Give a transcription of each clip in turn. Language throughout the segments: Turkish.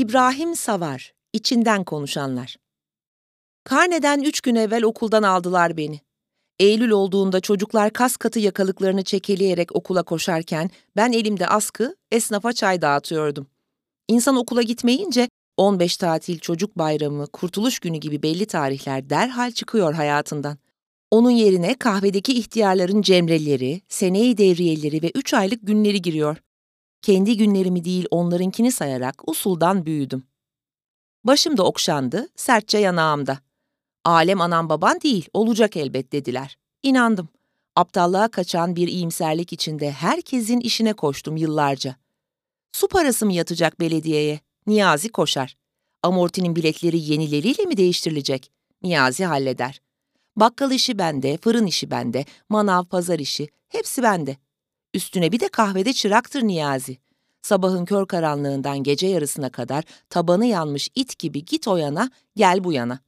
İbrahim Savar, içinden konuşanlar. Karneden üç gün evvel okuldan aldılar beni. Eylül olduğunda çocuklar kas katı yakalıklarını çekeleyerek okula koşarken ben elimde askı, esnafa çay dağıtıyordum. İnsan okula gitmeyince 15 tatil çocuk bayramı, kurtuluş günü gibi belli tarihler derhal çıkıyor hayatından. Onun yerine kahvedeki ihtiyarların cemreleri, seneyi devriyeleri ve üç aylık günleri giriyor. Kendi günlerimi değil onlarınkini sayarak usuldan büyüdüm. Başım da okşandı, sertçe yanağımda. Alem anan baban değil, olacak elbet dediler. İnandım. Aptallığa kaçan bir iyimserlik içinde herkesin işine koştum yıllarca. Su parası mı yatacak belediyeye? Niyazi koşar. Amortinin biletleri yenileriyle mi değiştirilecek? Niyazi halleder. Bakkal işi bende, fırın işi bende, manav pazar işi, hepsi bende. Üstüne bir de kahvede çıraktır Niyazi. Sabahın kör karanlığından gece yarısına kadar tabanı yanmış it gibi git o yana, gel bu yana.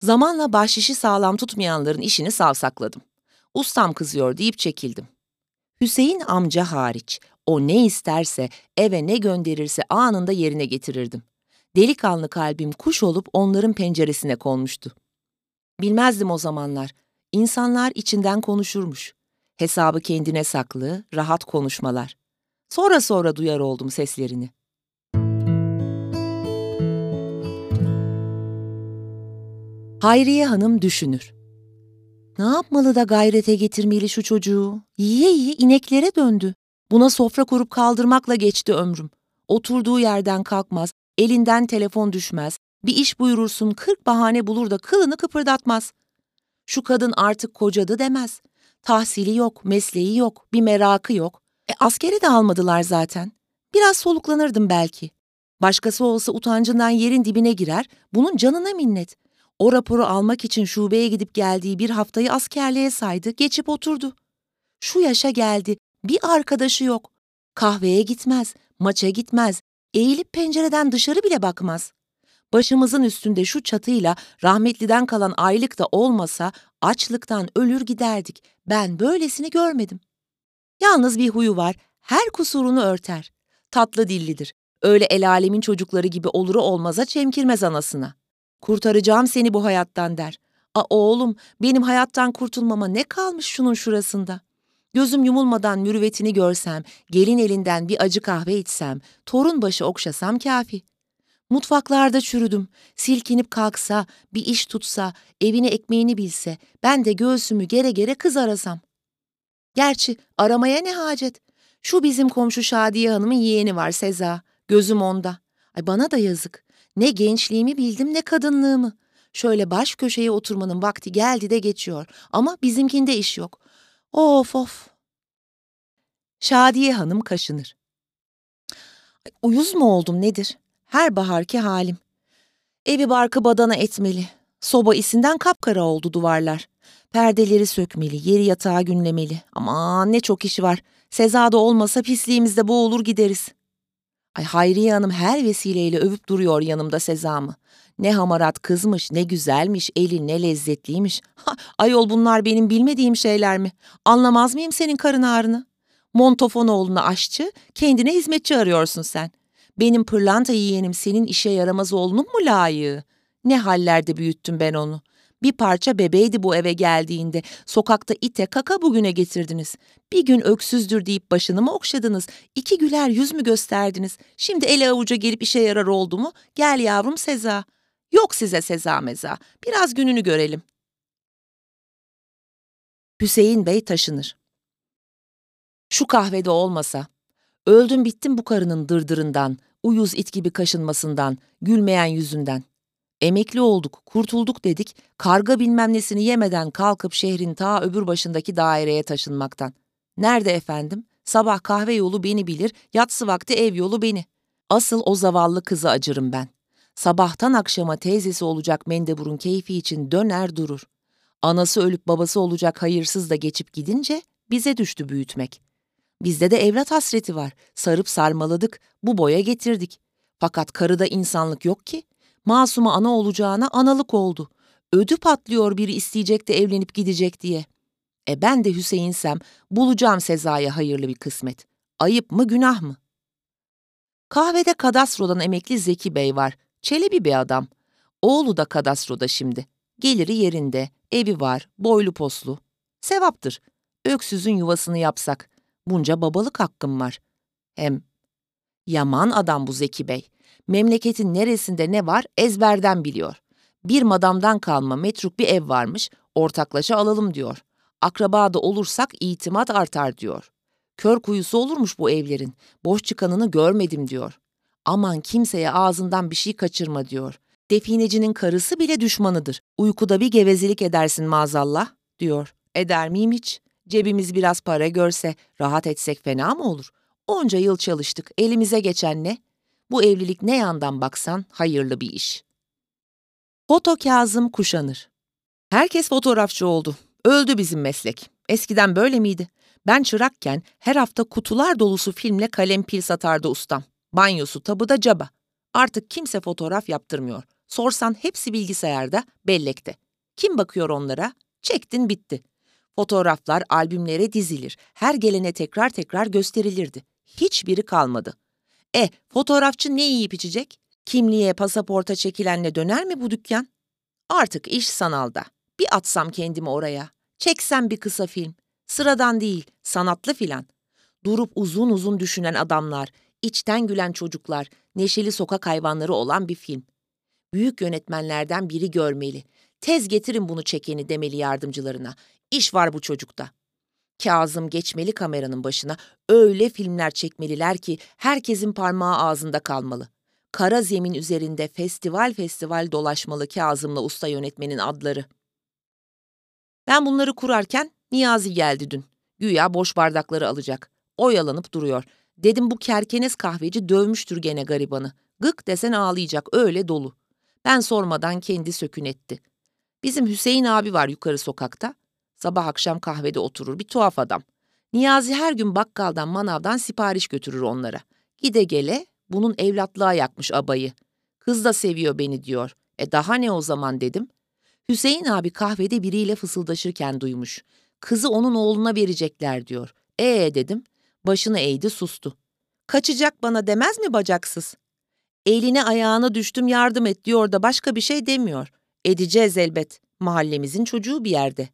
Zamanla bahşişi sağlam tutmayanların işini savsakladım. Ustam kızıyor deyip çekildim. Hüseyin amca hariç, o ne isterse, eve ne gönderirse anında yerine getirirdim. Delikanlı kalbim kuş olup onların penceresine konmuştu. Bilmezdim o zamanlar. İnsanlar içinden konuşurmuş. Hesabı kendine saklı, rahat konuşmalar. Sonra sonra duyar oldum seslerini. Hayriye Hanım düşünür. Ne yapmalı da gayrete getirmeli şu çocuğu? Yiye yiye ineklere döndü. Buna sofra kurup kaldırmakla geçti ömrüm. Oturduğu yerden kalkmaz, elinden telefon düşmez, bir iş buyurursun kırk bahane bulur da kılını kıpırdatmaz. Şu kadın artık kocadı demez. Tahsili yok, mesleği yok, bir merakı yok. E askere de almadılar zaten. Biraz soluklanırdım belki. Başkası olsa utancından yerin dibine girer, bunun canına minnet. O raporu almak için şubeye gidip geldiği bir haftayı askerliğe saydı, geçip oturdu. Şu yaşa geldi, bir arkadaşı yok. Kahveye gitmez, maça gitmez, eğilip pencereden dışarı bile bakmaz. Başımızın üstünde şu çatıyla rahmetliden kalan aylık da olmasa açlıktan ölür giderdik. Ben böylesini görmedim. Yalnız bir huyu var, her kusurunu örter. Tatlı dillidir. Öyle el alemin çocukları gibi oluru olmaza çemkirmez anasına. Kurtaracağım seni bu hayattan der. A oğlum, benim hayattan kurtulmama ne kalmış şunun şurasında? Gözüm yumulmadan mürüvvetini görsem, gelin elinden bir acı kahve içsem, torun başı okşasam kafi. Mutfaklarda çürüdüm, silkinip kalksa, bir iş tutsa, evini ekmeğini bilse, ben de göğsümü gere gere kız arasam. Gerçi aramaya ne hacet? Şu bizim komşu Şadiye Hanım'ın yeğeni var Seza, gözüm onda. Ay bana da yazık. Ne gençliğimi bildim ne kadınlığımı. Şöyle baş köşeye oturmanın vakti geldi de geçiyor. Ama bizimkinde iş yok. Of of. Şadiye Hanım kaşınır. Uyuz mu oldum nedir? Her baharki halim. Evi barkı badana etmeli. Soba isinden kapkara oldu duvarlar. Perdeleri sökmeli, yeri yatağa günlemeli. Aman ne çok işi var. Sezada olmasa pisliğimizde boğulur gideriz. Ay Hayriye Hanım her vesileyle övüp duruyor yanımda Sezam'ı. Ne hamarat kızmış, ne güzelmiş, eli ne lezzetliymiş. Ha, ayol bunlar benim bilmediğim şeyler mi? Anlamaz mıyım senin karın ağrını? Montofonoğlu'na aşçı, kendine hizmetçi arıyorsun sen. Benim pırlanta yeğenim senin işe yaramaz oğlunun mu layığı? Ne hallerde büyüttüm ben onu. Bir parça bebeydi bu eve geldiğinde. Sokakta ite kaka bugüne getirdiniz. Bir gün öksüzdür deyip başını mı okşadınız? İki güler yüz mü gösterdiniz? Şimdi ele avuca gelip işe yarar oldu mu? Gel yavrum Seza. Yok size Seza meza. Biraz gününü görelim. Hüseyin Bey taşınır. Şu kahvede olmasa. Öldüm bittim bu karının dırdırından, uyuz it gibi kaşınmasından, gülmeyen yüzünden. Emekli olduk, kurtulduk dedik, karga bilmem nesini yemeden kalkıp şehrin ta öbür başındaki daireye taşınmaktan. Nerede efendim? Sabah kahve yolu beni bilir, yatsı vakti ev yolu beni. Asıl o zavallı kızı acırım ben. Sabahtan akşama teyzesi olacak Mendebur'un keyfi için döner durur. Anası ölüp babası olacak hayırsız da geçip gidince bize düştü büyütmek. Bizde de evlat hasreti var. Sarıp sarmaladık, bu boya getirdik. Fakat karıda insanlık yok ki. Masuma ana olacağına analık oldu. Ödü patlıyor biri isteyecek de evlenip gidecek diye. E ben de Hüseyinsem bulacağım Seza'ya hayırlı bir kısmet. Ayıp mı günah mı? Kahvede kadastrodan emekli Zeki Bey var. Çelebi bir adam. Oğlu da kadastroda şimdi. Geliri yerinde, evi var, boylu poslu. Sevaptır. Öksüzün yuvasını yapsak. Bunca babalık hakkım var. Hem yaman adam bu Zeki Bey. Memleketin neresinde ne var ezberden biliyor. Bir madamdan kalma metruk bir ev varmış, ortaklaşa alalım diyor. Akraba da olursak itimat artar diyor. Kör kuyusu olurmuş bu evlerin. Boş çıkanını görmedim diyor. Aman kimseye ağzından bir şey kaçırma diyor. Definecinin karısı bile düşmanıdır. Uykuda bir gevezelik edersin maazallah diyor. Eder miyim hiç? Cebimiz biraz para görse rahat etsek fena mı olur? Onca yıl çalıştık. Elimize geçen ne? Bu evlilik ne yandan baksan hayırlı bir iş. Foto Kazım kuşanır. Herkes fotoğrafçı oldu. Öldü bizim meslek. Eskiden böyle miydi? Ben çırakken her hafta kutular dolusu filmle kalem pil satardı ustam. Banyosu tabuda caba. Artık kimse fotoğraf yaptırmıyor. Sorsan hepsi bilgisayarda, bellekte. Kim bakıyor onlara? Çektin bitti. Fotoğraflar albümlere dizilir. Her gelene tekrar tekrar gösterilirdi. Hiçbiri kalmadı. E, fotoğrafçı ne yiyip içecek? Kimliğe, pasaporta çekilenle döner mi bu dükkan? Artık iş sanalda. Bir atsam kendimi oraya. Çeksem bir kısa film. Sıradan değil, sanatlı filan. Durup uzun uzun düşünen adamlar, içten gülen çocuklar, neşeli sokak hayvanları olan bir film. Büyük yönetmenlerden biri görmeli. Tez getirin bunu çekeni demeli yardımcılarına. İş var bu çocukta. Kazım geçmeli kameranın başına. Öyle filmler çekmeliler ki herkesin parmağı ağzında kalmalı. Kara zemin üzerinde festival festival dolaşmalı Kazım'la usta yönetmenin adları. Ben bunları kurarken Niyazi geldi dün. Güya boş bardakları alacak. Oyalanıp duruyor. Dedim bu kerkenes kahveci dövmüştür gene garibanı. Gık desen ağlayacak öyle dolu. Ben sormadan kendi sökün etti. Bizim Hüseyin abi var yukarı sokakta. Sabah akşam kahvede oturur bir tuhaf adam. Niyazi her gün bakkaldan manavdan sipariş götürür onlara. Gide gele bunun evlatlığa yakmış abayı. Kız da seviyor beni diyor. E daha ne o zaman dedim. Hüseyin abi kahvede biriyle fısıldaşırken duymuş. Kızı onun oğluna verecekler diyor. Ee dedim. Başını eğdi sustu. Kaçacak bana demez mi bacaksız? Eline ayağına düştüm yardım et diyor da başka bir şey demiyor. Edeceğiz elbet. Mahallemizin çocuğu bir yerde.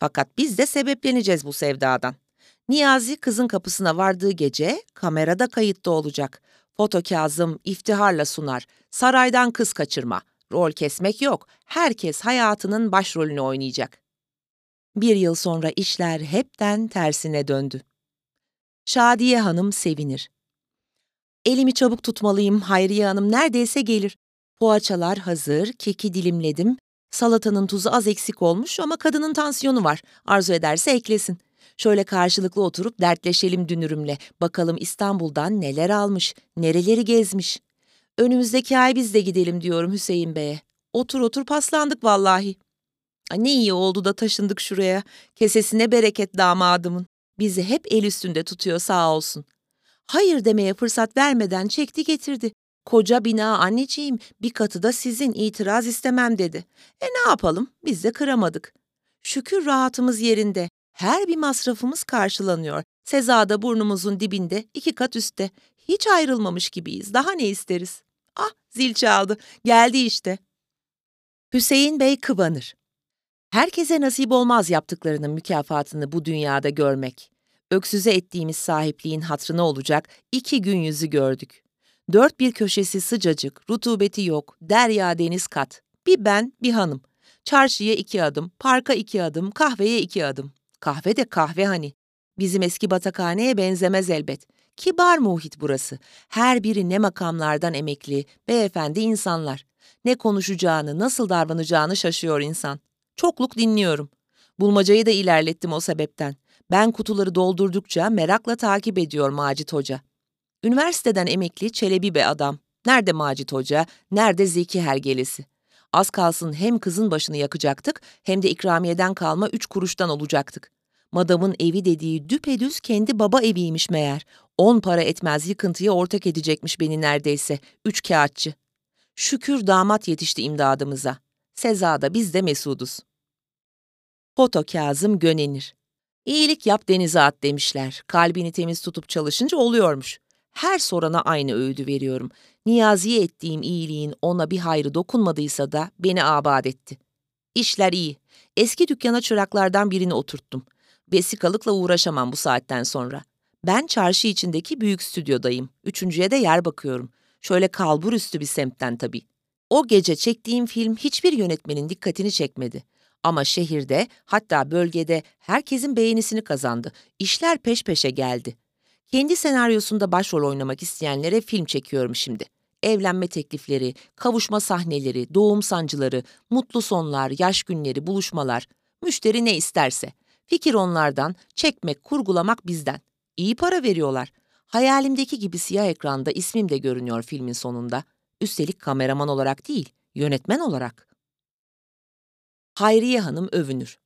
Fakat biz de sebepleneceğiz bu sevdadan. Niyazi kızın kapısına vardığı gece kamerada kayıtta olacak. Foto Kazım iftiharla sunar. Saraydan kız kaçırma. Rol kesmek yok. Herkes hayatının başrolünü oynayacak. Bir yıl sonra işler hepten tersine döndü. Şadiye Hanım sevinir. Elimi çabuk tutmalıyım, Hayriye Hanım neredeyse gelir. Poğaçalar hazır, keki dilimledim. Salatanın tuzu az eksik olmuş ama kadının tansiyonu var. Arzu ederse eklesin. Şöyle karşılıklı oturup dertleşelim dünürümle. Bakalım İstanbul'dan neler almış, nereleri gezmiş. Önümüzdeki ay biz de gidelim diyorum Hüseyin Bey'e. Otur otur paslandık vallahi. Ne iyi oldu da taşındık şuraya. Kesesine bereket damadımın. Bizi hep el üstünde tutuyor sağ olsun. Hayır demeye fırsat vermeden çekti getirdi. Koca bina anneciğim, bir katı da sizin itiraz istemem dedi. E ne yapalım, biz de kıramadık. Şükür rahatımız yerinde. Her bir masrafımız karşılanıyor. Sezada burnumuzun dibinde, iki kat üstte. Hiç ayrılmamış gibiyiz. Daha ne isteriz? Ah, zil çaldı. Geldi işte. Hüseyin Bey kıvanır. Herkese nasip olmaz yaptıklarının mükafatını bu dünyada görmek. Öksüze ettiğimiz sahipliğin hatrına olacak iki gün yüzü gördük. Dört bir köşesi sıcacık, rutubeti yok, derya deniz kat. Bir ben, bir hanım. Çarşıya iki adım, parka iki adım, kahveye iki adım. Kahve de kahve hani. Bizim eski batakhaneye benzemez elbet. Kibar muhit burası. Her biri ne makamlardan emekli, beyefendi insanlar. Ne konuşacağını, nasıl davranacağını şaşıyor insan. Çokluk dinliyorum. Bulmacayı da ilerlettim o sebepten. Ben kutuları doldurdukça merakla takip ediyor Macit Hoca. Üniversiteden emekli çelebi bir adam. Nerede Macit Hoca, nerede Zeki Hergelesi? Az kalsın hem kızın başını yakacaktık hem de ikramiyeden kalma üç kuruştan olacaktık. Madamın evi dediği düpedüz kendi baba eviymiş meğer. On para etmez yıkıntıya ortak edecekmiş beni neredeyse. Üç kağıtçı. Şükür damat yetişti imdadımıza. Sezada biz de mesuduz. Foto Kazım Gönenir İyilik yap denize at demişler. Kalbini temiz tutup çalışınca oluyormuş. Her sorana aynı öğüdü veriyorum. Niyazi'ye ettiğim iyiliğin ona bir hayrı dokunmadıysa da beni abad etti. İşler iyi. Eski dükkana çıraklardan birini oturttum. Vesikalıkla uğraşamam bu saatten sonra. Ben çarşı içindeki büyük stüdyodayım. Üçüncüye de yer bakıyorum. Şöyle kalbur üstü bir semtten tabii. O gece çektiğim film hiçbir yönetmenin dikkatini çekmedi. Ama şehirde, hatta bölgede herkesin beğenisini kazandı. İşler peş peşe geldi. Kendi senaryosunda başrol oynamak isteyenlere film çekiyorum şimdi. Evlenme teklifleri, kavuşma sahneleri, doğum sancıları, mutlu sonlar, yaş günleri, buluşmalar. Müşteri ne isterse. Fikir onlardan, çekmek, kurgulamak bizden. İyi para veriyorlar. Hayalimdeki gibi siyah ekranda ismim de görünüyor filmin sonunda. Üstelik kameraman olarak değil, yönetmen olarak. Hayriye Hanım övünür.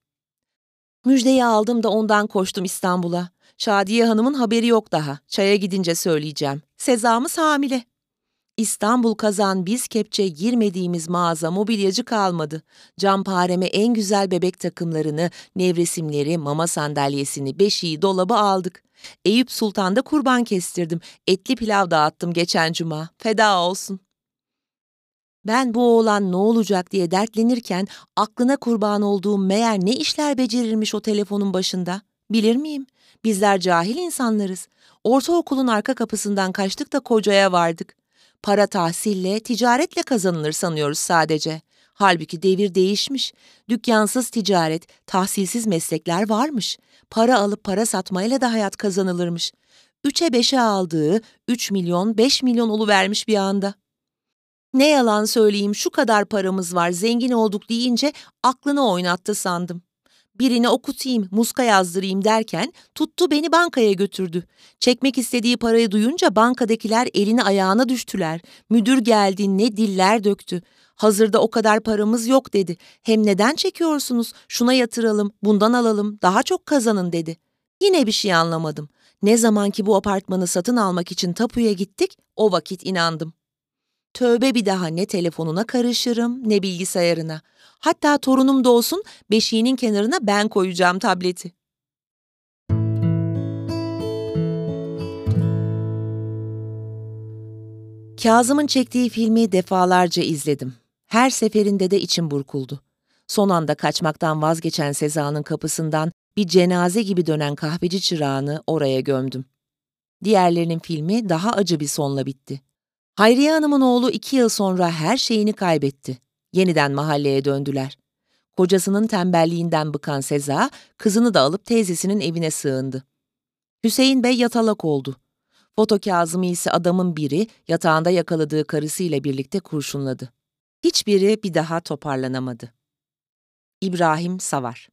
Müjdeyi aldım da ondan koştum İstanbul'a. Şadiye Hanım'ın haberi yok daha. Çaya gidince söyleyeceğim. Sezamız hamile. İstanbul kazan biz kepçe girmediğimiz mağaza mobilyacı kalmadı. Campareme en güzel bebek takımlarını, nevresimleri, mama sandalyesini, beşiği, dolabı aldık. Eyüp Sultan'da kurban kestirdim. Etli pilav dağıttım geçen cuma. Feda olsun. Ben bu oğlan ne olacak diye dertlenirken aklına kurban olduğum meğer ne işler becerirmiş o telefonun başında. Bilir miyim? Bizler cahil insanlarız. Ortaokulun arka kapısından kaçtık da kocaya vardık. Para tahsille, ticaretle kazanılır sanıyoruz sadece. Halbuki devir değişmiş. Dükkansız ticaret, tahsilsiz meslekler varmış. Para alıp para satmayla da hayat kazanılırmış. Üçe beşe aldığı üç milyon, beş milyon vermiş bir anda. Ne yalan söyleyeyim şu kadar paramız var, zengin olduk deyince aklını oynattı sandım. Birini okutayım, muska yazdırayım derken tuttu beni bankaya götürdü. Çekmek istediği parayı duyunca bankadakiler elini ayağına düştüler. Müdür geldi ne diller döktü. Hazırda o kadar paramız yok dedi. Hem neden çekiyorsunuz? Şuna yatıralım, bundan alalım, daha çok kazanın dedi. Yine bir şey anlamadım. Ne zaman ki bu apartmanı satın almak için tapuya gittik, o vakit inandım. Tövbe bir daha ne telefonuna karışırım ne bilgisayarına. Hatta torunum doğsun beşiğinin kenarına ben koyacağım tableti. Kazım'ın çektiği filmi defalarca izledim. Her seferinde de içim burkuldu. Son anda kaçmaktan vazgeçen Seza'nın kapısından bir cenaze gibi dönen kahveci çırağını oraya gömdüm. Diğerlerinin filmi daha acı bir sonla bitti. Hayriye Hanım'ın oğlu iki yıl sonra her şeyini kaybetti. Yeniden mahalleye döndüler. Kocasının tembelliğinden bıkan Seza, kızını da alıp teyzesinin evine sığındı. Hüseyin Bey yatalak oldu. Foto Kazım'ı ise adamın biri yatağında yakaladığı karısıyla birlikte kurşunladı. Hiçbiri bir daha toparlanamadı. İbrahim Savar